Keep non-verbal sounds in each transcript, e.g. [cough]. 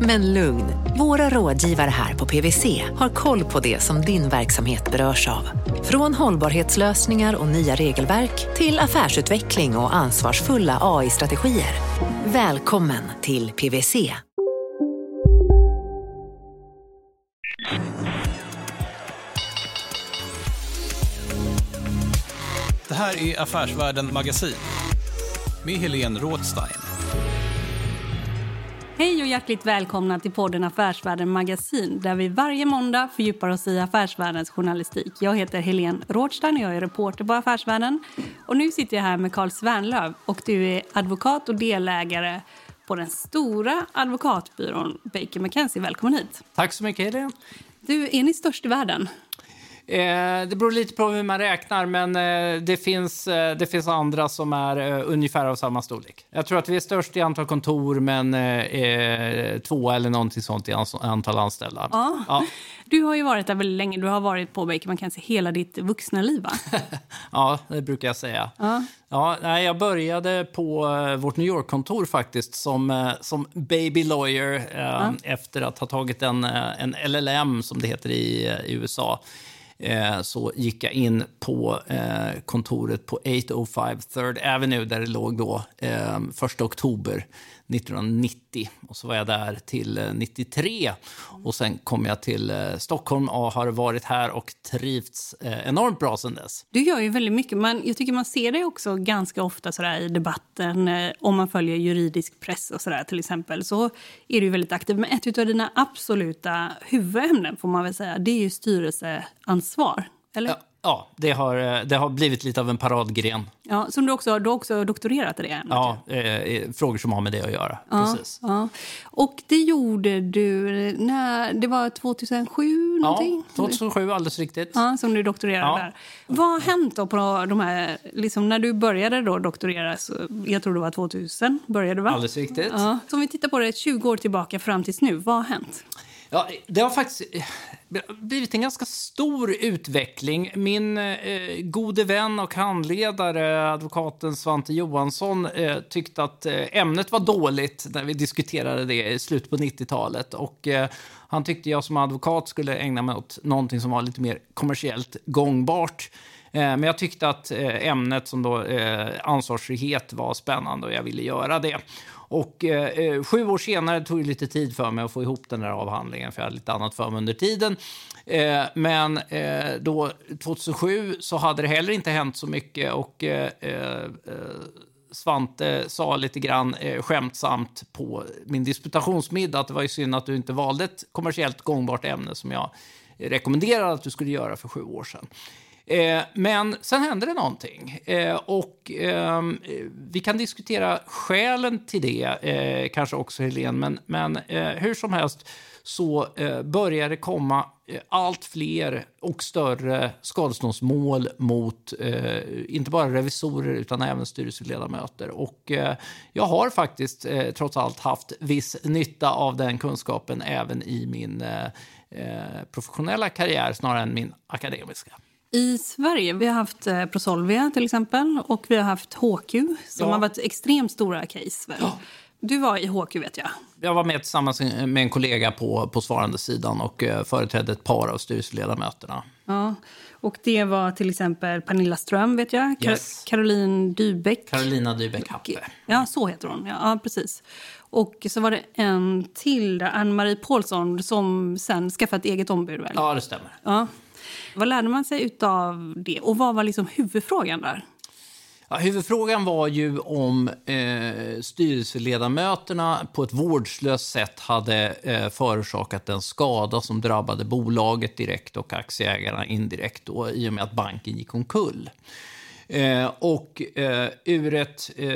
Men lugn, våra rådgivare här på PWC har koll på det som din verksamhet berörs av. Från hållbarhetslösningar och nya regelverk till affärsutveckling och ansvarsfulla AI-strategier. Välkommen till PWC. Det här är Affärsvärlden Magasin med Helene Rådstein. Hej och hjärtligt välkomna till podden Affärsvärlden Magasin där vi varje måndag fördjupar oss i affärsvärldens journalistik. Jag heter Helene Rådstein och jag är reporter på Affärsvärlden. Och nu sitter jag här med Carl Svärnlöv och du är advokat och delägare på den stora advokatbyrån Baker McKenzie. Välkommen hit. Tack så mycket, Helene. Du, är ni störst i världen? Eh, det beror lite på hur man räknar, men eh, det, finns, eh, det finns andra som är eh, ungefär av samma storlek. Jag tror att vi är störst i antal kontor, men eh, eh, två eller någonting sånt i ans- antal anställda. Ja. Ja. [laughs] Du har ju varit där väldigt länge. Du har varit på Baker McKenzie hela ditt vuxna liv, va? [laughs] ja, det brukar jag säga. Ja. Ja, nej, jag började på eh, vårt New York-kontor faktiskt som, som baby lawyer eh, efter att ha tagit en, en LLM, som det heter i, i USA. Eh, så gick jag in på eh, kontoret på 805 Third Avenue där det låg då eh, 1 oktober. 1990. Och så var jag där till eh, 93. Och sen kom jag till eh, Stockholm och har varit här och trivts eh, enormt bra sen dess. Du gör ju väldigt mycket. Man, jag tycker man ser det också ganska ofta sådär i debatten. Eh, om man följer juridisk press och sådär till exempel. Så är du väldigt aktiv. Men ett av dina absoluta huvudämnen får man väl säga. Det är ju styrelseansvar. Eller? Ja, ja det, har, eh, det har blivit lite av en paradgren. Ja, som du också, du har också doktorerat i det. Ja, eh, frågor som har med det att göra. Precis. Ja. Och det gjorde du när det var 2007 någonting? Ja, 2007, alldeles riktigt. Ja, som du doktorerade Ja. där. Vad har hänt då på de här, liksom när du började då doktorera, så, jag tror det var 2000, började va? Alldeles riktigt. Ja. Så om vi tittar på det 20 år tillbaka fram tills nu, vad har hänt? Ja, det har faktiskt eh, blivit en ganska stor utveckling. Min eh, gode vän och handledare, advokaten Svante Johansson, eh, tyckte att eh, ämnet var dåligt när vi diskuterade det i slutet på 90-talet. Och, eh, han tyckte jag som advokat skulle ägna mig åt någonting som var lite mer kommersiellt gångbart. Eh, Men jag tyckte att eh, ämnet som då eh, ansvarsfrihet var spännande och jag ville göra det. Och eh, eh, sju år senare tog det lite tid för mig att få ihop den där avhandlingen för jag hade lite annat för mig under tiden. Eh, men eh, då 2007 så hade det heller inte hänt så mycket och eh, eh, Svante sa lite grann eh, skämtsamt på min disputationsmiddag att det var ju synd att du inte valde ett kommersiellt gångbart ämne som jag rekommenderade att du skulle göra för sju år sedan. Eh, men sen hände det någonting. Eh, och eh, vi kan diskutera skälen till det, eh, kanske också Helene, men, men eh, hur som helst så eh, börjar det komma eh, allt fler och större skadeståndsmål mot eh, inte bara revisorer utan även styrelseledamöter. Och eh, jag har faktiskt eh, trots allt haft viss nytta av den kunskapen även i min eh, eh professionella karriär snarare än min akademiska. I Sverige vi har haft eh, Prosolvia till exempel och vi har haft HQ som Ja. har varit extremt stora case. Väl? Du var i HQ vet jag. Jag var med tillsammans med en kollega på, på svarande sidan och eh, företrädde ett par av styrelseledamöterna. Ja. Och det var till exempel Pernilla Ström vet jag. Kar- Yes. Caroline Dybeck. Carolina Dybeck Happe. Ja, så heter hon. Ja, ja, precis. Och så var det en till, Ann-Marie Paulsson, som sen skaffade ett eget ombud. Väl? Ja, det stämmer. Ja. Vad lärde man sig av det? Och vad var liksom huvudfrågan där? Ja, huvudfrågan var ju om eh, styrelseledamöterna på ett vårdslöst sätt hade eh, förorsakat den skada som drabbade bolaget direkt och aktieägarna indirekt då, i och med att banken gick omkull. Eh, och eh, ur, ett, eh,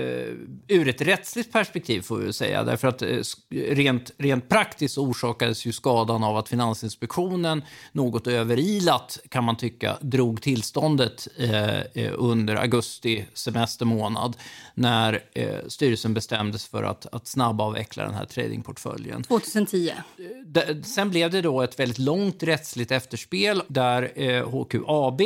ur ett rättsligt perspektiv får vi säga, därför att eh, rent, rent praktiskt orsakades ju skadan av att Finansinspektionen något överilat, kan man tycka, drog tillståndet eh, eh, under augusti semestermånad när styrelsen bestämdes för att, att snabbavveckla den här tradingportföljen. 2010. sen blev det då ett väldigt långt rättsligt efterspel där HQAB,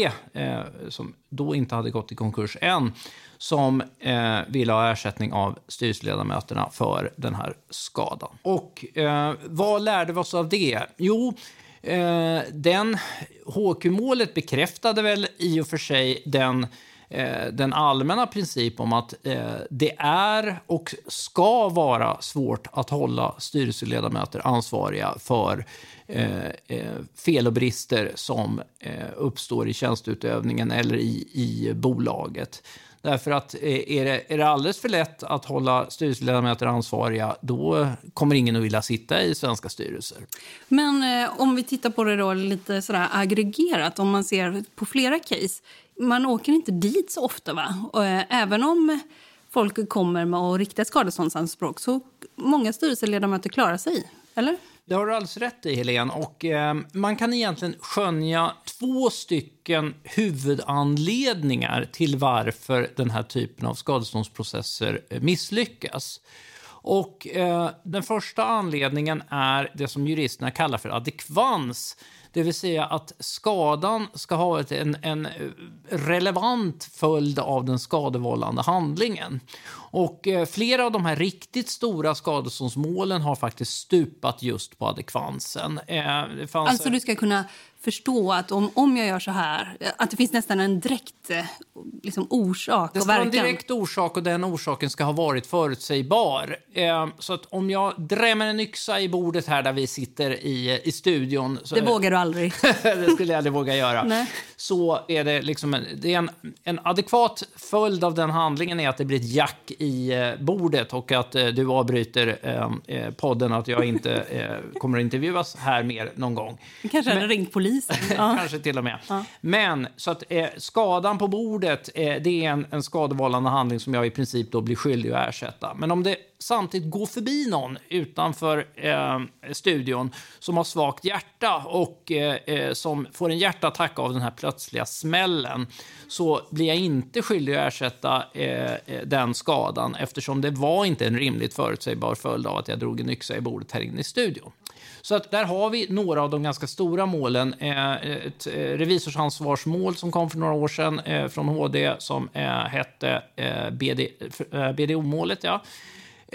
som då inte hade gått i konkurs än, som eh, ville ha ersättning av styrelseledamöterna för den här skadan. Och eh, vad lärde vi oss av det? Jo, eh, den HQ-målet bekräftade väl i och för sig den eh, Eh, den allmänna princip om att eh, det är och ska vara svårt att hålla styrelseledamöter ansvariga för Eh, eh fel och brister som eh, uppstår i tjänsteutövningen eller i, i bolaget. Därför att eh, är det, är det alldeles för lätt att hålla styrelseledamöter ansvariga, då kommer ingen att vilja sitta i svenska styrelser. Men eh, om vi tittar på det då lite sådär aggregerat, om man ser på flera case. Man åker inte dit så ofta, va? Och, eh, även om folk kommer med riktiga skadeståndsanspråk så många styrelseledamöter klarar sig, eller? Det har du alldeles rätt i, Helene. Och, eh, man kan egentligen skönja två stycken huvudanledningar till varför den här typen av skadeståndsprocesser eh, misslyckas. Och, eh, den första anledningen är det som juristerna kallar för adekvans. Det vill säga att skadan ska ha ett, en, en relevant följd av den skadevållande handlingen. Och eh, flera av de här riktigt stora skadeståndsmålen har faktiskt stupat just på adekvansen. Eh, alltså du ska kunna förstå att om, om jag gör så här, att det finns nästan en direkt eh, liksom, orsak det. Det en direkt orsak och den orsaken ska ha varit förutsägbar. Eh, så att om jag drämmer en yxa i bordet här där vi sitter i, i studion. Så, det vågar du aldrig. [laughs] det skulle jag aldrig våga göra. Nej. Så är det liksom en, det är en, en adekvat följd av den handlingen är att det blir ett jack i eh, bordet och att eh, du avbryter eh, eh podden och att jag inte eh, kommer att intervjuas här mer någon gång. Kanske hade ringt polisen. [laughs] kanske till och med. Ja. Men så att eh, skadan på bordet, det är en, en skadevållande handling som jag i princip då blir skyldig att ersätta. Men om det samtidigt går förbi någon utanför eh, studion som har svagt hjärta och eh, som får en hjärtattack av den här plötsliga smällen så blir jag inte skyldig att ersätta eh, den skadan eftersom det var inte en rimligt förutsägbar följd av att jag drog en yxa i bordet här inne i studion. Så att där har vi några av de ganska stora målen. Eh, ett eh, revisorsansvarsmål som kom för några år sedan eh, från HD som hette BD, BDO-målet. Ja.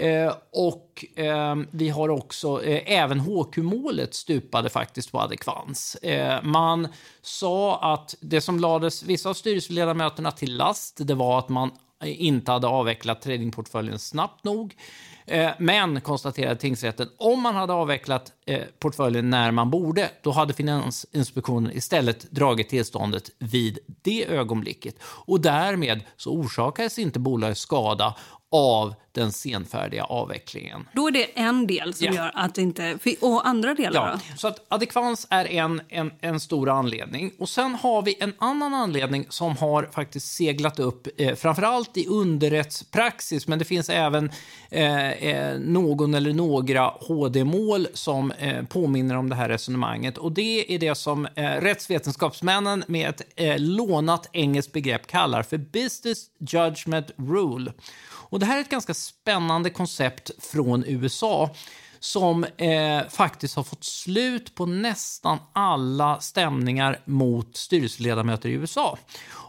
Eh, och eh, vi har också, eh, även HQ-målet stupade faktiskt på adekvans. Man sa att det som lades vissa av styrelseledamöterna till last, det var att man inte hade avvecklat tradingportföljen snabbt nog. Eh, men, konstaterade tingsrätten, om man hade avvecklat eh, portföljen när man borde, då hade Finansinspektionen istället dragit tillståndet vid det ögonblicket. Och därmed så orsakades inte bolaget skada av den senfärdiga avvecklingen. Då är det en del som ja. gör att det inte... Och andra delar ja, då? Så att adekvans är en, en, en stor anledning. Och sen har vi en annan anledning som har faktiskt seglat upp, eh, framförallt i underrättspraxis, men det finns även eh, eh, någon eller några HD-mål som eh, påminner om det här resonemanget. Och det är det som eh, rättsvetenskapsmännen med ett eh, lånat engelskt begrepp kallar för business judgment rule. Och Det här är ett ganska spännande koncept från USA som eh, faktiskt har fått slut på nästan alla stämningar mot styrelseledamöter i USA.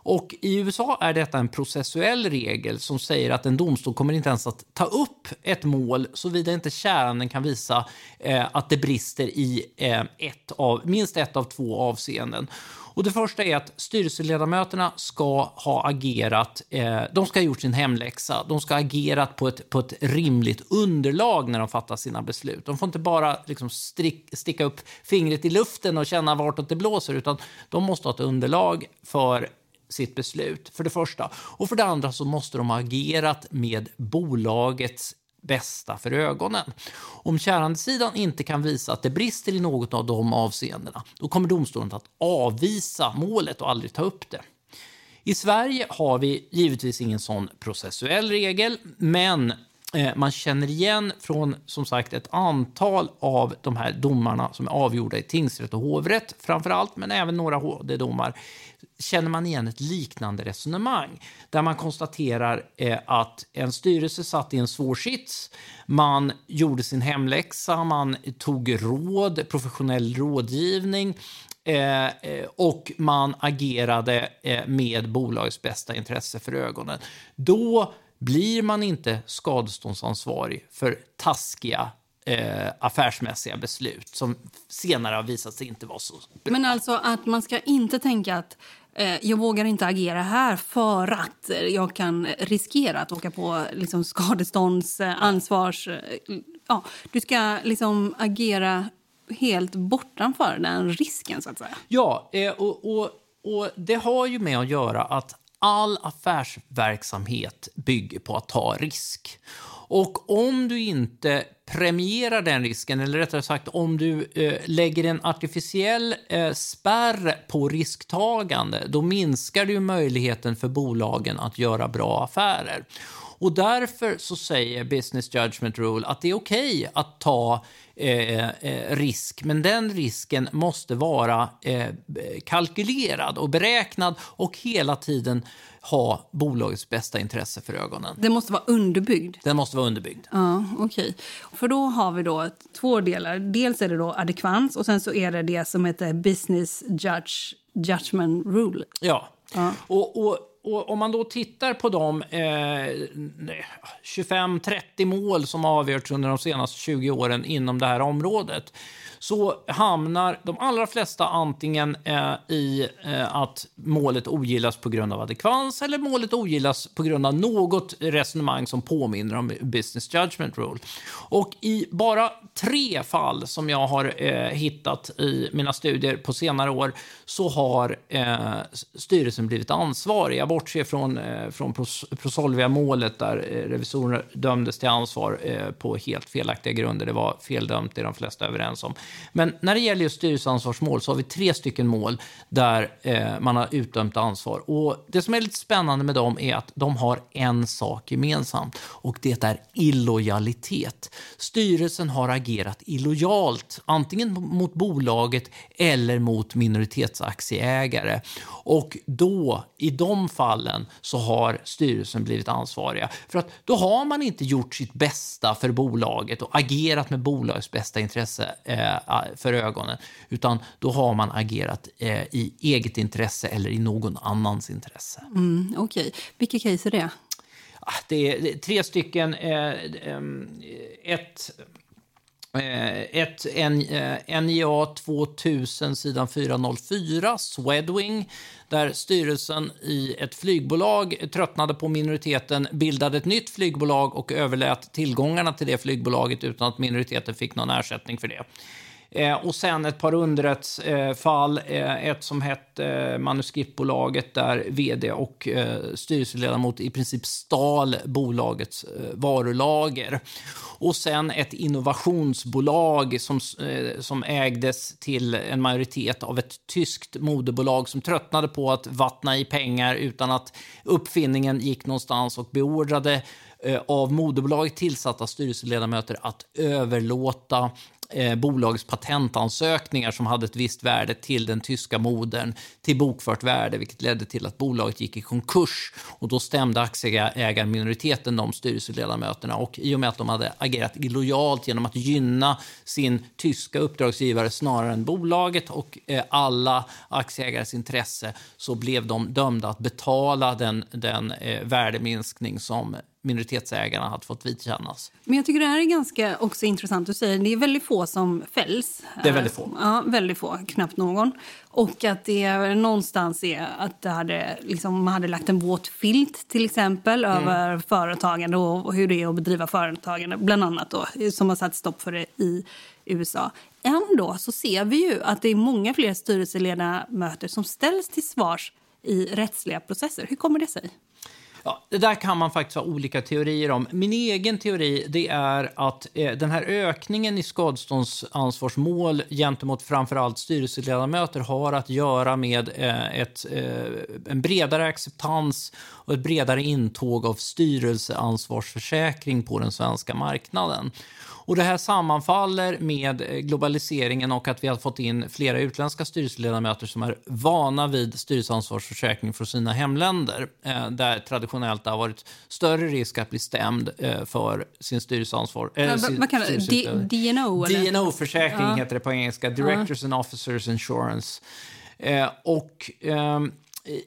Och I USA är detta en processuell regel som säger att en domstol kommer inte ens att ta upp ett mål såvida inte käranden kan visa eh, att det brister i eh, ett av, minst ett av två avseenden. Och Det första är att styrelseledamöterna ska ha agerat, eh, de ska ha gjort sin hemläxa. De ska ha agerat på ett, på ett rimligt underlag när de fattar sina beslut. De får inte bara liksom strick, sticka upp fingret i luften och känna vartåt det blåser, utan de måste ha ett underlag för sitt beslut, för det första. Och för det andra så måste de ha agerat med bolagets bästa för ögonen. Om kärandesidan inte kan visa att det brister i något av de avseendena, då kommer domstolen att avvisa målet och aldrig ta upp det. I Sverige har vi givetvis ingen sån processuell regel, men eh, man känner igen från som sagt ett antal av de här domarna som är avgjorda i tingsrätt och hovrätt framför allt, men även några HD-domar känner man igen ett liknande resonemang där man konstaterar eh, att en styrelse satt i en svår sits. Man gjorde sin hemläxa, man tog råd, professionell rådgivning eh, eh, och man agerade eh, med bolagets bästa intresse för ögonen. Då blir man inte skadeståndsansvarig för taskiga eh, affärsmässiga beslut som senare har visat sig inte vara så bra. Men alltså att man ska inte tänka att Eh, jag vågar inte agera här för att jag kan riskera att åka på liksom, skadeståndsansvars... Eh, eh, ja, du ska liksom agera helt bortanför den risken, så att säga. Ja, och, och, och det har ju med att göra att all affärsverksamhet bygger på att ta risk. Och om du inte premierar den risken, eller rättare sagt om du eh, lägger en artificiell eh, spärr på risktagande, då minskar du möjligheten för bolagen att göra bra affärer. Och därför så säger Business Judgment Rule att det är okej okay att ta eh, eh, risk, men den risken måste vara eh, kalkylerad och beräknad och hela tiden ha bolagets bästa intresse för ögonen. Den måste vara underbyggd? Den måste vara underbyggd. Ja, okej. Okay. För då har vi då två delar. Dels är det då adekvans och sen så är det det som heter business judge, judgment rule. Ja. ja. Och, och och om man då tittar på de eh, 25-30 mål som avgjorts under de senaste 20 åren inom det här området så hamnar de allra flesta antingen eh, i eh, att målet ogillas på grund av adekvans eller målet ogillas på grund av något resonemang som påminner om business judgment rule. Och i bara tre fall som jag har eh, hittat i mina studier på senare år så har eh, styrelsen blivit ansvarig. Jag bortser från, eh, från Prosolvia-målet där eh, revisorerna dömdes till ansvar eh, på helt felaktiga grunder. Det var feldömt, det är de flesta överens om. Men när det gäller just styrelseansvarsmål så har vi tre stycken mål där eh, man har utdömt ansvar. Och det som är lite spännande med dem är att de har en sak gemensamt och det är illojalitet. Styrelsen har agerat illojalt, antingen mot bolaget eller mot minoritetsaktieägare. Och då, i de fallen, så har styrelsen blivit ansvariga. För att då har man inte gjort sitt bästa för bolaget och agerat med bolagets bästa intresse eh, för ögonen, utan då har man agerat eh, i eget intresse eller i någon annans intresse. Mm, Okej. Okay. Vilka case är det? Ah, det är tre stycken. Eh, ett ett NJA 2000, sidan 404, Swedwing, där styrelsen i ett flygbolag tröttnade på minoriteten, bildade ett nytt flygbolag och överlät tillgångarna till det flygbolaget utan att minoriteten fick någon ersättning för det. Eh, och sen ett par underrättsfall. Eh, ett som hette eh, Manuskriptbolaget där vd och eh, styrelseledamot i princip stal bolagets eh, varulager. Och sen ett innovationsbolag som, eh, som ägdes till en majoritet av ett tyskt moderbolag som tröttnade på att vattna i pengar utan att uppfinningen gick någonstans och beordrade eh, av moderbolaget tillsatta styrelseledamöter att överlåta eh, bolagets patentansökningar som hade ett visst värde till den tyska modern till bokfört värde, vilket ledde till att bolaget gick i konkurs. Och då stämde aktieägarminoriteten de styrelseledamöterna och i och med att de hade agerat illojalt genom att gynna sin tyska uppdragsgivare snarare än bolaget och eh, alla aktieägares intresse så blev de dömda att betala den, den eh, värdeminskning som minoritetsägarna hade fått vidkännas. Men jag tycker det här är ganska också intressant. Du säger det är väldigt få som fälls. Det är väldigt få. Ja, väldigt få. Knappt någon. Och att det någonstans är att det hade, liksom, man hade lagt en våt filt till exempel mm. över företagande och hur det är att bedriva företagande, bland annat då, som har satt stopp för det i USA. Ändå så ser vi ju att det är många fler styrelseledamöter som ställs till svars i rättsliga processer. Hur kommer det sig? Ja, det där kan man faktiskt ha olika teorier om. Min egen teori det är att eh, den här ökningen i skadeståndsansvarsmål gentemot framförallt styrelseledamöter har att göra med eh, ett, eh, en bredare acceptans och ett bredare intåg av styrelseansvarsförsäkring på den svenska marknaden. Och Det här sammanfaller med globaliseringen och att vi har fått in flera utländska styrelseledamöter som är vana vid styrelseansvarsförsäkring från sina hemländer, eh, där traditionellt det har varit större risk att bli stämd eh, för sin styrelseansvar. Äh, vad kallar det? DNO? DNO-försäkring ja. heter det på engelska, Directors ja. and Officers Insurance. Eh, och... Eh,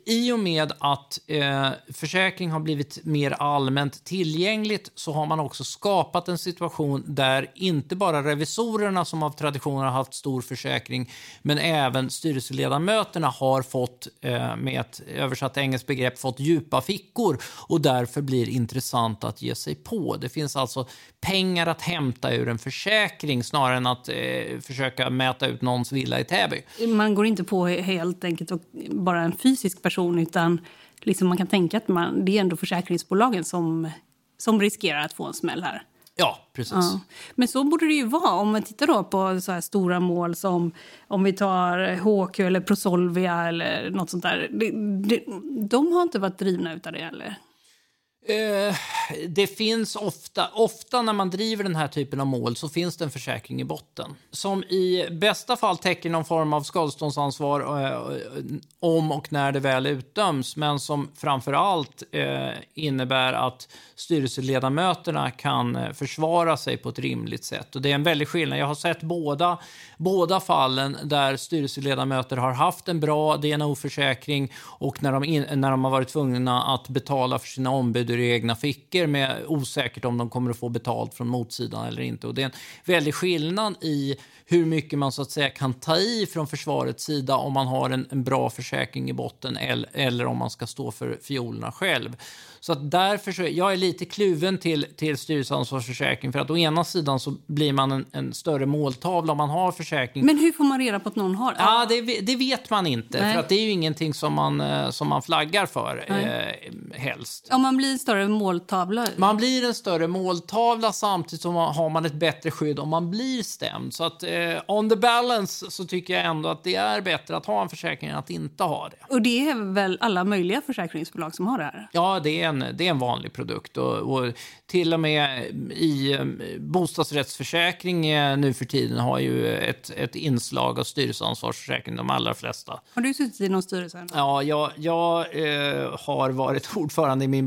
i och med att eh, försäkring har blivit mer allmänt tillgängligt så har man också skapat en situation där inte bara revisorerna som av tradition har haft stor försäkring men även styrelseledamöterna har fått, eh, med ett översatt engelskt begrepp, fått djupa fickor och därför blir intressant att ge sig på. Det finns alltså pengar att hämta ur en försäkring snarare än att eh, försöka mäta ut någons villa i Täby. Man går inte på helt enkelt bara en fysisk person utan liksom man kan tänka att man, det är ändå försäkringsbolagen som, som riskerar att få en smäll här. Ja, precis. Ja. Men så borde det ju vara om man tittar då på så stora mål som om vi tar HQ eller Prosolvia eller nåt sånt där. De, de, de har inte varit drivna av det eller? Eh, det finns ofta, ofta när man driver den här typen av mål så finns det en försäkring i botten. Som i bästa fall täcker någon form av skadeståndsansvar eh, om och när det väl utdöms. Men som framför allt eh, innebär att styrelseledamöterna kan eh, försvara sig på ett rimligt sätt. Och det är en väldig skillnad. Jag har sett båda, båda fallen där styrelseledamöter har haft en bra DNO-försäkring och när de, in, när de har varit tvungna att betala för sina ombud ur egna fickor med osäkert om de kommer att få betalt från motsidan eller inte. Och det är en väldig skillnad i hur mycket man så att säga kan ta i från försvarets sida om man har en, en bra försäkring i botten eller, eller om man ska stå för fiolerna själv. Så att därför så, jag är lite kluven till, till styrelseansvarsförsäkring för att å ena sidan så blir man en, en, större måltavla om man har försäkring. Men hur får man reda på att någon har? Ja, det, det vet man inte Nej. för att det är ju ingenting som man, eh, som man flaggar för eh, helst. Om man blir större måltavla? Man blir en större måltavla samtidigt som man, har man ett bättre skydd om man blir stämd. Så att eh, on the balance så tycker jag ändå att det är bättre att ha en försäkring än att inte ha det. Och det är väl alla möjliga försäkringsbolag som har det här? Ja, det är en, det är en vanlig produkt. Och, och till och med i eh, bostadsrättsförsäkring eh, nu för tiden har ju ett, ett inslag av styrelseansvarsförsäkring, de allra flesta. Har du suttit i någon styrelse? Ja, jag, jag eh, har varit [laughs] ordförande i min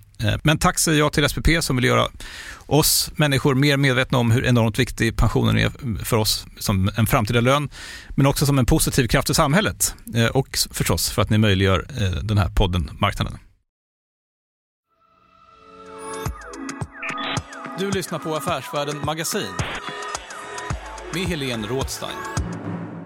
Eh, men tack säger jag till SPP som vill göra oss människor mer medvetna om hur enormt viktig pensionen är för oss som en framtida lön, men också som en positiv kraft i samhället. Eh, och förstås för att ni möjliggör eh, den här podden Marknaden. Du lyssnar på Affärsvärlden Magasin med Helene Rådstein.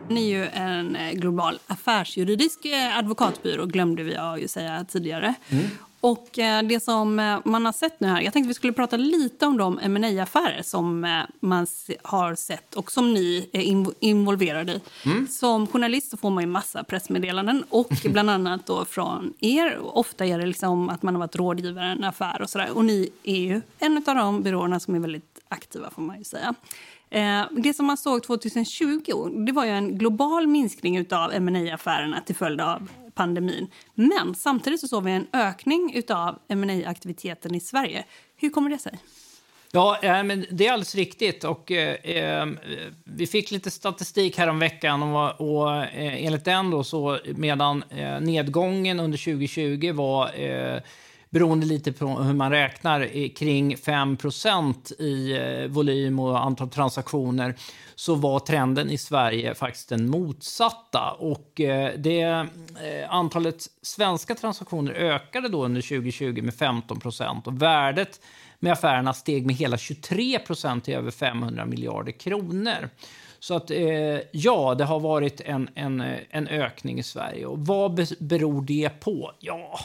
Ni är ju en global affärsjuridisk advokatbyrå, glömde vi ju säga tidigare. Mm. Och eh, det som man har sett nu här, jag tänkte vi skulle prata lite om de ma affärer som man har sett och som ni är involverade i. Mm. Som journalist så får man ju massa pressmeddelanden och [laughs] bland annat då från er. Ofta är det liksom att man har varit rådgivare i en affär och sådär. Och ni är ju en av de byråerna som är väldigt aktiva får man ju säga. Eh, det som man såg 2020 det var ju en global minskning av ma affärerna till följd av pandemin. Men samtidigt så såg vi en ökning av ma aktiviteten i Sverige. Hur kommer det sig? Ja, eh, men det är alldeles riktigt. Och, eh, eh, vi fick lite statistik här om veckan och, och eh, enligt den då så medan eh, nedgången under 2020 var eh, beroende lite på hur man räknar, kring 5% i eh, volym och antal transaktioner så var trenden i Sverige faktiskt den motsatta. Och eh, det, eh, antalet svenska transaktioner ökade då under 2020 med 15% och värdet med affärerna steg med hela 23% till över 500 miljarder kronor. Så att ja, det har varit en, en, en ökning i Sverige. Och vad beror det på? Ja,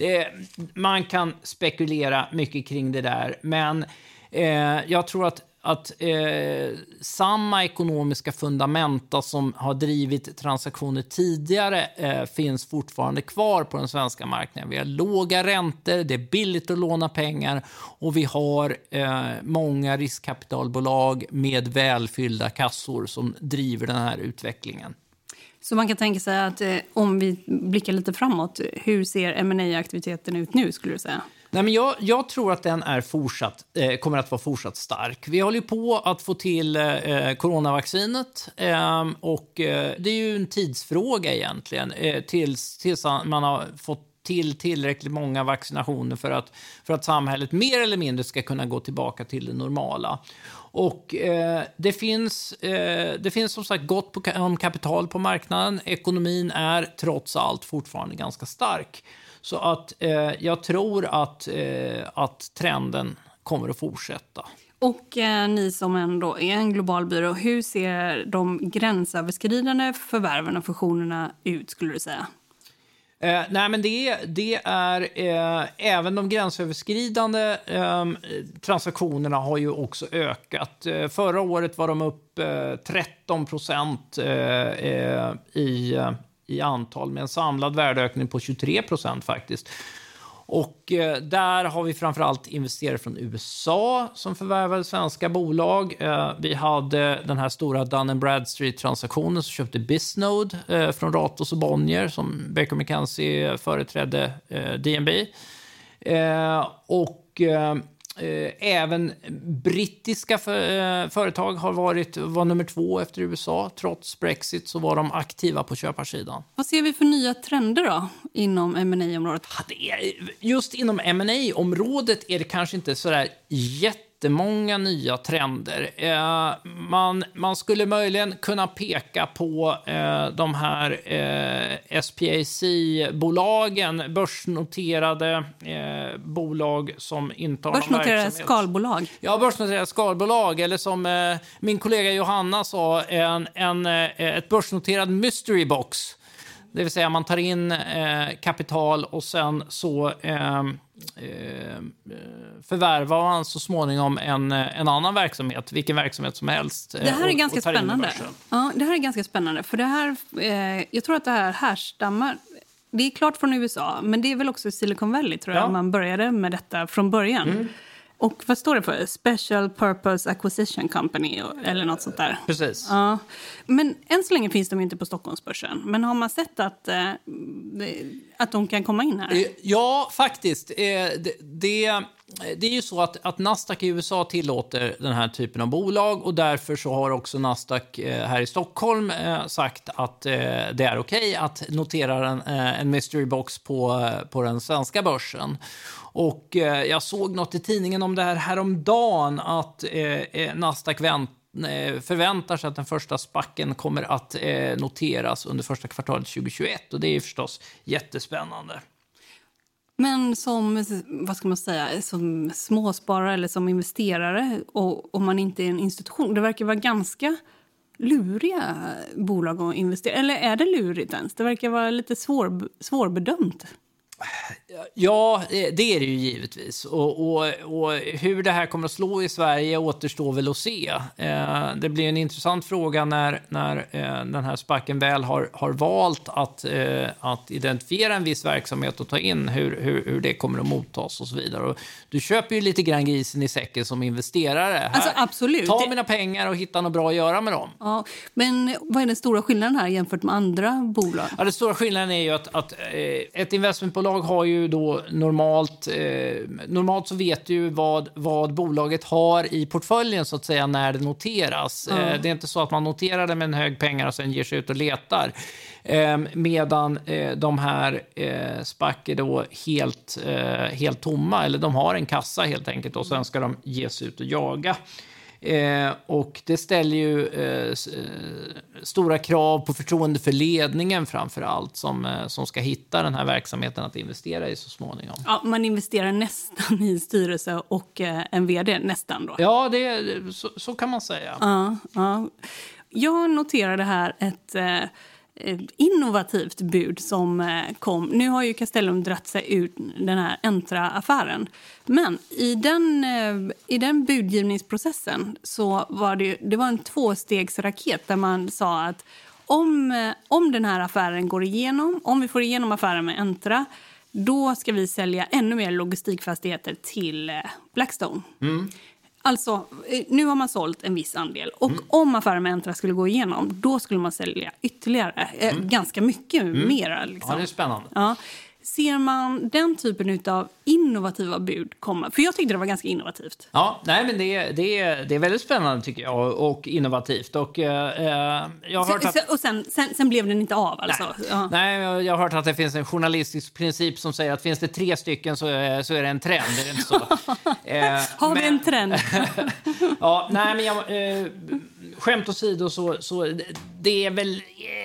det, man kan spekulera mycket kring det där, men eh, jag tror att att eh, samma ekonomiska fundamenta som har drivit transaktioner tidigare eh, finns fortfarande kvar på den svenska marknaden. Vi har låga räntor, det är billigt att låna pengar och vi har eh, många riskkapitalbolag med välfyllda kassor som driver den här utvecklingen. Så man kan tänka sig att eh, om vi blickar lite framåt, hur ser ma aktiviteten ut nu skulle du säga? Nej, men jag, jag tror att den är fortsatt, eh, kommer att vara fortsatt stark. Vi håller på att få till eh, coronavaccinet eh, och eh, det är ju en tidsfråga egentligen eh, tills, tills man har fått till tillräckligt många vaccinationer för att, för att samhället mer eller mindre ska kunna gå tillbaka till det normala. Och eh, det, finns, eh, det finns som sagt gott på, om kapital på marknaden. Ekonomin är trots allt fortfarande ganska stark. Så att eh, jag tror att, eh, att trenden kommer att fortsätta. Och eh, ni som ändå är en global byrå, hur ser de gränsöverskridande förvärven och fusionerna ut skulle du säga? Eh, nej, men det, det är eh, även de gränsöverskridande eh, transaktionerna har ju också ökat. Eh, förra året var de upp eh, 13 procent eh, eh i, eh, i antal med en samlad värdeökning på 23 procent faktiskt. Och eh, där har vi framförallt investerare från USA som förvärvade svenska bolag. Eh, vi hade den här stora Dun Bradstreet-transaktionen som köpte Bisnode eh, från Ratos och Bonnier som Baker McKenzie företrädde eh, DNB. Eh, och eh, även brittiska eh, företag har varit, var nummer två efter USA. Trots Brexit så var de aktiva på köparsidan. Vad ser vi för nya trender då inom ma området Just inom ma området är det kanske inte så där jätte jättemånga nya trender. Eh, man, man skulle möjligen kunna peka på eh, de här eh, SPAC-bolagen, börsnoterade eh, bolag som inte har Börsnoterade skalbolag? Ja, börsnoterade skalbolag. Eller som eh, min kollega Johanna sa, en, en, eh, ett börsnoterad mystery box. Det vill säga man tar in kapital och sen så förvärvar man så småningom en, en annan verksamhet, vilken verksamhet som helst. Det här är och, ganska och spännande. Ja, det här är ganska spännande. För det här, eh, jag tror att det här härstammar... Det är klart från USA, men det är väl också Silicon Valley tror jag, man började med detta från början. Mm. Och vad står det för? Special Purpose Acquisition Company eller något sånt där. Precis. Ja. Men än så länge finns de inte på Stockholmsbörsen. Men har man sett att, eh, att de kan komma in här? Ja, faktiskt. Eh, det, det det är ju så att, att Nasdaq i USA tillåter den här typen av bolag och därför så har också Nasdaq eh, här i Stockholm eh, sagt att eh, det är okej okay att notera en, eh, en mystery box på, eh, på den svenska börsen. Och eh, jag såg något i tidningen om det här häromdagen att eh, eh, Nasdaq väntar eh, förväntar sig att den första spacken kommer att noteras under första kvartalet 2021 och det är förstås jättespännande. Men som, vad ska man säga, som småsparare eller som investerare och om man inte är en institution, det verkar vara ganska luriga bolag att investera Eller är det lurigt ens? Det verkar vara lite svår, svårbedömt. Ja, det är det ju givetvis. Och, och, och, hur det här kommer att slå i Sverige återstår väl att se. Eh, det blir en intressant fråga när, när eh, den här spacken väl har, har valt att, eh, att identifiera en viss verksamhet och ta in hur, hur, hur, det kommer att mottas och så vidare. Och du köper ju lite grann grisen i säcken som investerare. Här, alltså, absolut. Ta mina pengar och hitta något bra att göra med dem. Ja, men vad är den stora skillnaden här jämfört med andra bolag? Ja, den stora skillnaden är ju att, att ett investmentbolag har ju då normalt, eh, normalt så vet du vad, vad bolaget har i portföljen så att säga när det noteras. Mm. Eh, det är inte så att man noterar det med en hög pengar och sen ger sig ut och letar. Eh, medan de här eh, SPAC är då helt, eh, helt tomma, eller de har en kassa helt enkelt och sen ska de ge sig ut och jaga. Eh, och det ställer ju eh, eh, stora krav på förtroende för ledningen framför allt som, eh, som ska hitta den här verksamheten att investera i så småningom. Ja, man investerar nästan i styrelse och eh, en vd, nästan då. Ja, det, så, så kan man säga. Ja, ja. Jag noterade här ett eh, Eh, innovativt bud som eh, kom. Nu har ju Castellum dratt sig ut den här Entra-affären. Men i den, eh, i den budgivningsprocessen så var det, det var en tvåstegsraket där man sa att om, om den här affären går igenom, om vi får igenom affären med Entra då ska vi sälja ännu mer logistikfastigheter till Blackstone. Mm. Alltså, eh, nu har man sålt en viss andel. Och mm. om affären med Entra skulle gå igenom, då skulle man sälja ytterligare. Eh, mm. Ganska mycket mm. mer. Liksom. Ja, det är spännande. Ja. Ser man den typen av innovativa bud komma? För jag tyckte det var ganska innovativt. Ja, nej, men det, är, det, det är väldigt spännande tycker jag och innovativt. Och, eh, jag har att... Och sen, sen, sen, blev den inte av alltså? Nej. Ja. nej, jag har hört att det finns en journalistisk princip som säger att finns det tre stycken så är, så är det en trend. Är det inte så? [laughs] eh, har vi en trend? [laughs] ja, nej, men jag... Eh, skämt åsido så, så det är väl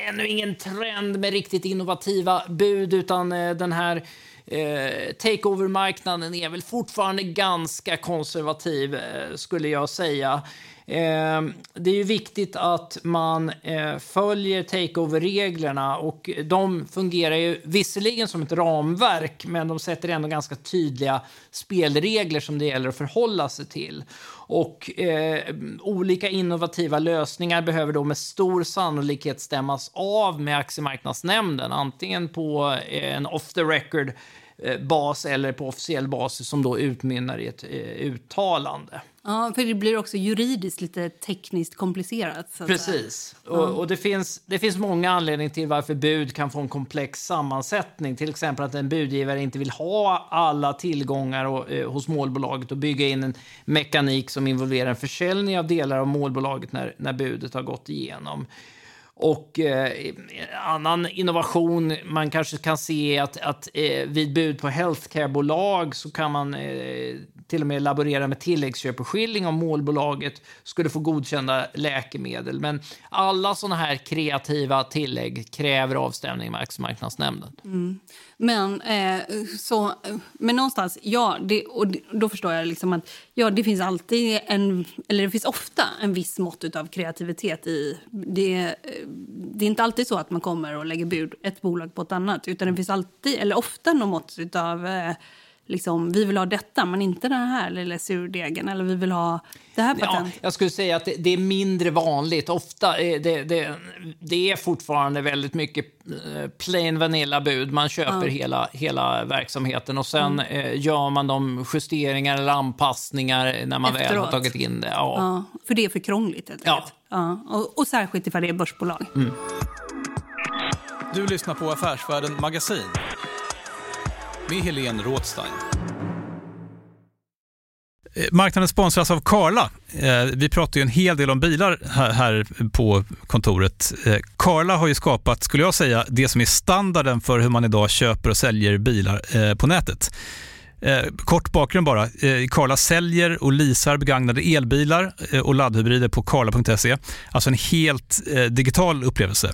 ännu ingen trend med riktigt innovativa bud utan eh, den här eh, takeover-marknaden är väl fortfarande ganska konservativ eh, skulle jag säga. Eh, det är ju viktigt att man eh, följer takeover-reglerna och de fungerar ju visserligen som ett ramverk men de sätter ändå ganska tydliga spelregler som det gäller att förhålla sig till. Och eh, olika innovativa lösningar behöver då med stor sannolikhet stämmas av med aktiemarknadsnämnden, antingen på eh, en off the record bas eller på officiell basis som då utmynnar i ett eh, uttalande. Ja, för det blir också juridiskt lite tekniskt komplicerat. Precis. Och, och, det, finns, det finns många anledningar till varför bud kan få en komplex sammansättning. Till exempel att en budgivare inte vill ha alla tillgångar och, eh, hos målbolaget och bygga in en mekanik som involverar en försäljning av delar av målbolaget när, när budet har gått igenom. Och eh, annan innovation man kanske kan se är att, att eh, vid bud på healthcare-bolag så kan man eh, till och med laborera med tilläggsköpeskilling om målbolaget skulle få godkända läkemedel. Men alla sådana här kreativa tillägg kräver avstämning med aktiemarknadsnämnden. Mm. Men, eh, så, men någonstans, ja, det, och då förstår jag liksom att ja, det finns alltid en, eller det finns ofta en viss mått av kreativitet i det. Det är inte alltid så att man kommer och lägger bud ett bolag på ett annat, utan det finns alltid, eller ofta något mått av eh, liksom, vi vill ha detta men inte den här lilla surdegen eller vi vill ha det här patentet. Ja, jag skulle säga att det, det är mindre vanligt. Ofta är det, det, det, är fortfarande väldigt mycket eh, plain vanilla-bud. Man köper ja. hela, hela verksamheten och sen mm. eh, gör man de justeringar eller anpassningar när man Efteråt. väl har tagit in det. Ja. ja för det är för krångligt. Ja. ja. Och, och särskilt ifall det är börsbolag. Mm. Du lyssnar på Affärsvärlden Magasin med Helene Rådstein. Eh, marknaden sponsras av Karla. Eh, vi pratar ju en hel del om bilar här på kontoret. Eh, karla har ju skapat, skulle jag säga, det som är standarden för hur man idag köper och säljer bilar på nätet. Kort bakgrund bara. Karla säljer och leasar begagnade elbilar och laddhybrider på karla.se. Alltså en helt digital upplevelse.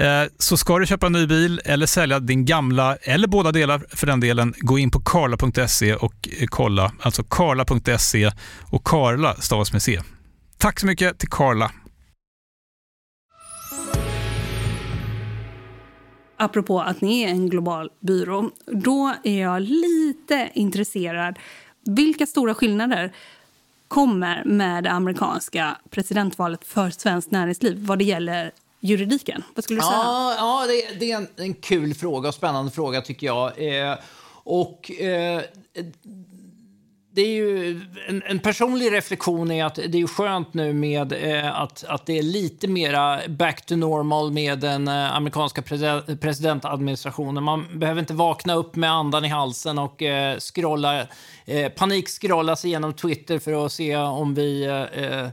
Eh, så ska du köpa en ny bil eller sälja din gamla, eller båda delar för den delen, gå in på karla.se och eh, kolla. Alltså karla.se och Karla stavas med C. Tack så mycket till Karla. apropå att ni är en global byrå, då är jag lite intresserad. Vilka stora skillnader kommer med det amerikanska presidentvalet för svenskt näringsliv vad det gäller juridiken? Vad skulle du säga? Ja, ja det, det är en, en, kul fråga och spännande fråga tycker jag. Eh, och eh, det är ju en, en, personlig reflektion är att det är skönt nu med eh, att, att det är lite mera back to normal med den eh, amerikanska president, presidentadministrationen. Man behöver inte vakna upp med andan i halsen och eh, scrolla, eh, panikskrolla sig igenom Twitter för att se om vi eh, eh,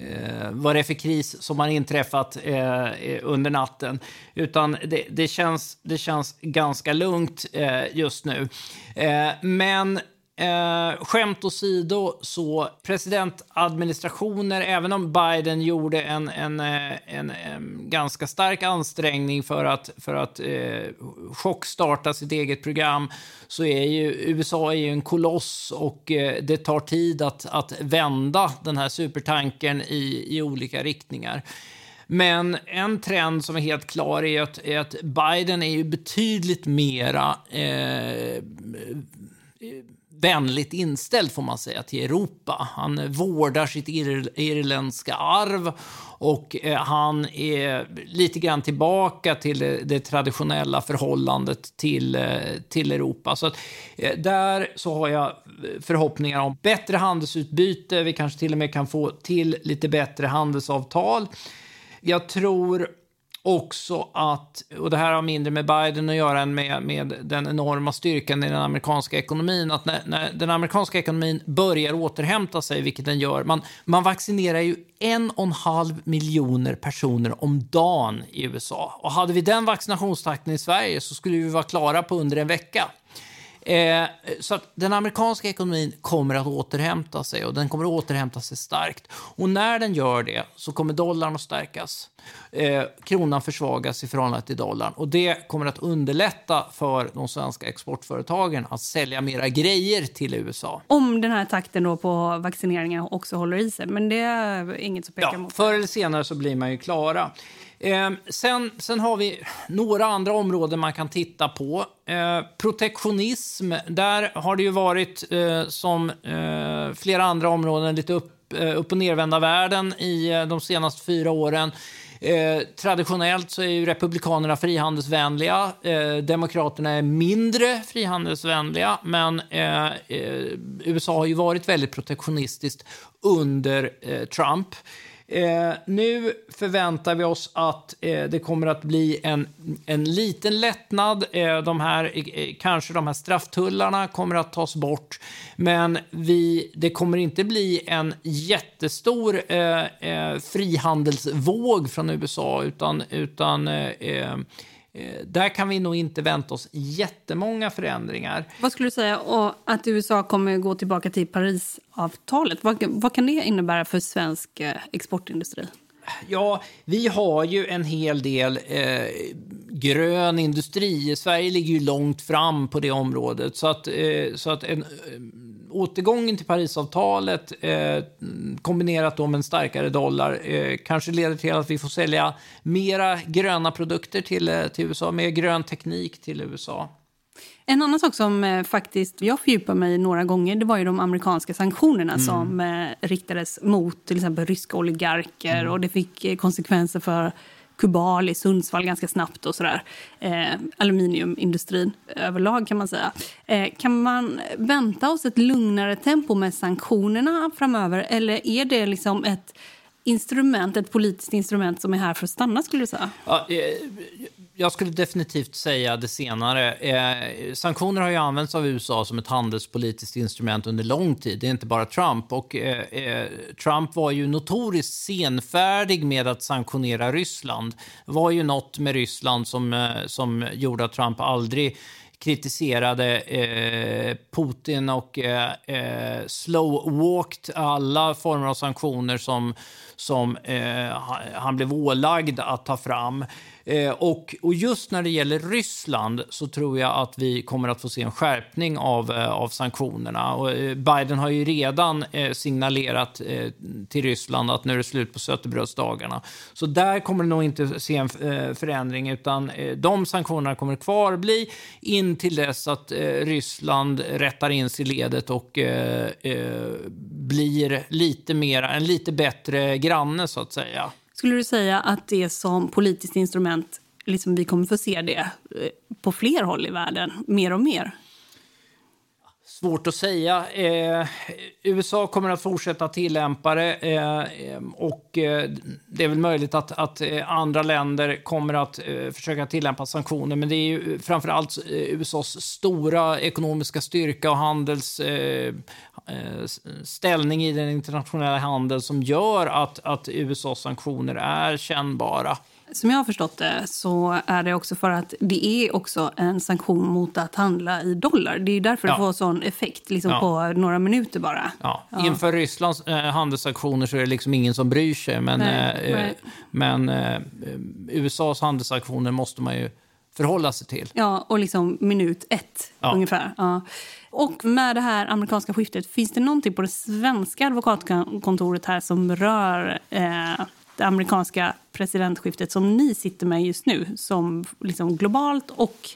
eh, vad det är för kris som har inträffat eh, eh, under natten. Utan det, det, känns, det känns ganska lugnt eh, just nu. Eh, men Eh, skämt åsido, så presidentadministrationer, även om Biden gjorde en, en, eh, en, en ganska stark ansträngning för att, för att eh, chockstarta sitt eget program, så är ju USA är ju en koloss och eh, det tar tid att, att vända den här supertanken i, i olika riktningar. Men en trend som är helt klar är att, är att Biden är ju betydligt mera eh, vänligt inställd får man säga till Europa. Han vårdar sitt ir irländska arv och eh, han är lite grann tillbaka till det, traditionella förhållandet till, eh, till Europa. Så att, eh, där så har jag förhoppningar om bättre handelsutbyte. Vi kanske till och med kan få till lite bättre handelsavtal. Jag tror också att, och det här har mindre med Biden att göra än med, med den enorma styrkan i den amerikanska ekonomin, att när, när, den amerikanska ekonomin börjar återhämta sig, vilket den gör, man, man vaccinerar ju en och en halv miljoner personer om dagen i USA. Och hade vi den vaccinationstakten i Sverige så skulle vi vara klara på under en vecka. Eh, så den amerikanska ekonomin kommer att återhämta sig och den kommer att återhämta sig starkt. Och när den gör det så kommer dollarn att stärkas. Eh, kronan försvagas i förhållande till dollarn och det kommer att underlätta för de svenska exportföretagen att sälja mera grejer till USA. Om den här takten då på vaccineringen också håller i sig, men det är inget som pekar ja, mot Förr eller senare så blir man ju klara. Eh, sen, sen har vi några andra områden man kan titta på. Eh, protektionism, där har det ju varit eh, som eh, flera andra områden lite upp, eh, upp och nervända världen i eh, de senaste fyra åren. Eh, traditionellt så är ju republikanerna frihandelsvänliga. Eh, demokraterna är mindre frihandelsvänliga. Men eh, eh, USA har ju varit väldigt protektionistiskt under eh, Trump. Eh, nu förväntar vi oss att eh, det kommer att bli en, en liten lättnad. Eh, de här, eh, kanske de här strafftullarna kommer att tas bort. Men vi, det kommer inte bli en jättestor eh, eh, frihandelsvåg från USA utan, utan Eh, eh Eh, där kan vi nog inte vänta oss jättemånga förändringar. Vad skulle du säga och att USA kommer gå tillbaka till Parisavtalet? Vad, vad kan det innebära för svensk eh, exportindustri? Ja, vi har ju en hel del eh, grön industri. Sverige ligger ju långt fram på det området. Så att, eh, så att en, eh, återgången till Parisavtalet eh, kombinerat då med en starkare dollar eh, kanske leder till att vi får sälja mera gröna produkter till, eh, till USA, mer grön teknik till USA. En annan sak som eh, faktiskt jag fördjupar mig några gånger det var ju de amerikanska sanktionerna Mm. som eh, riktades mot till exempel ryska oligarker Mm. och det fick eh, konsekvenser för Kubal i Sundsvall ganska snabbt och sådär. Eh, aluminiumindustrin överlag kan man säga. Eh, kan man vänta oss ett lugnare tempo med sanktionerna framöver eller är det liksom ett instrument, ett politiskt instrument som är här för att stanna skulle du säga? Ja, eh, jag skulle definitivt säga det senare. Eh, sanktioner har ju använts av USA som ett handelspolitiskt instrument under lång tid. Det är inte bara Trump. Och, eh, eh Trump var ju notoriskt senfärdig med att sanktionera Ryssland. Det var ju något med Ryssland som, eh, som gjorde att Trump aldrig kritiserade eh, Putin och eh, eh, slow-walked alla former av sanktioner som, som eh, han- han blev ålagd att ta fram. Eh, och, och just när det gäller Ryssland så tror jag att vi kommer att få se en skärpning av, eh, av sanktionerna. Och, eh, Biden har ju redan eh, signalerat eh, till Ryssland att nu är det slut på sötebrödsdagarna. Så där kommer det nog inte se en eh, förändring utan de sanktionerna kommer kvar bli in till dess att Ryssland rättar in sig i ledet och blir lite mer, en lite bättre granne så att säga. Skulle du säga att det som politiskt instrument, liksom vi kommer få se det eh, på fler håll i världen, mer och mer? Svårt att säga. Eh, USA kommer att fortsätta tillämpa det eh, och eh, det är väl möjligt att, att eh, andra länder kommer att eh, försöka tillämpa sanktioner. Men det är ju framförallt eh, USAs stora ekonomiska styrka och handels eh, ställning i den internationella handeln som gör att, att USAs sanktioner är kännbara. Som jag har förstått det så är det också för att det är också en sanktion mot att handla i dollar. Det är därför Ja. det får sån effekt liksom Ja. på några minuter bara. Ja, Inför Rysslands eh, handelssanktioner så är det liksom ingen som bryr sig. Men, Nej, eh, nej. men eh, USAs handelssanktioner måste man ju förhålla sig till. Ja, och liksom minut ett Ja. ungefär. Ja. Och med det här amerikanska skiftet, finns det någonting på det svenska advokatkontoret här som rör eh, det amerikanska presidentskiftet som ni sitter med just nu, som liksom globalt och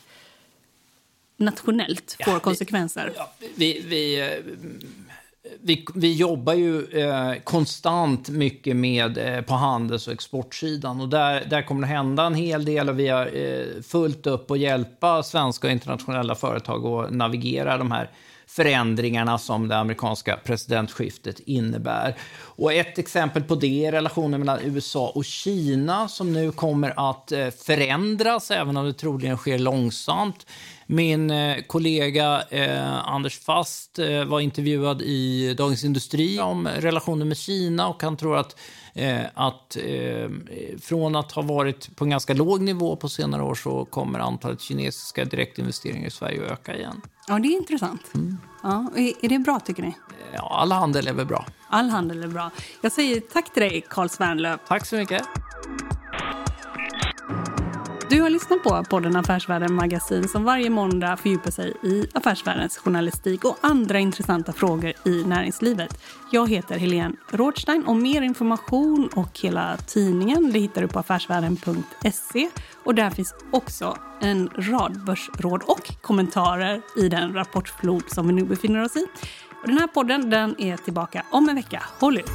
nationellt får vi- konsekvenser? Vi, vi, eh, vi, vi jobbar ju eh, konstant mycket med eh, på handels och exportsidan. Och där, där kommer det hända en hel del och vi har eh, fullt upp att hjälpa svenska och internationella företag att navigera de här förändringarna som det amerikanska presidentskiftet innebär. Och ett exempel på det är relationen mellan USA och Kina som nu kommer att eh, förändras, även om det troligen sker långsamt. Min eh, kollega eh, Anders Fast eh, var intervjuad i Dagens Industri om relationen med Kina och han tror att, att eh, från att ha varit på en ganska låg nivå på senare år så kommer antalet kinesiska direktinvesteringar i Sverige att öka igen. Ja, det är intressant. Ja, är, det bra, tycker ni? Ja, all handel är väl bra. All handel är bra. Jag säger tack till dig, Carl Svärnlöf. Tack så mycket. Du har lyssnat på podden Affärsvärlden Magasin som varje måndag fördjupar sig i affärsvärldens journalistik och andra intressanta frågor i näringslivet. Jag heter Helene Rådstein och mer information och hela tidningen det hittar du på affärsvärlden.se och där finns också en rad börsråd och kommentarer i den rapportflod som vi nu befinner oss i. Och den här podden den är tillbaka om en vecka. Håll ut!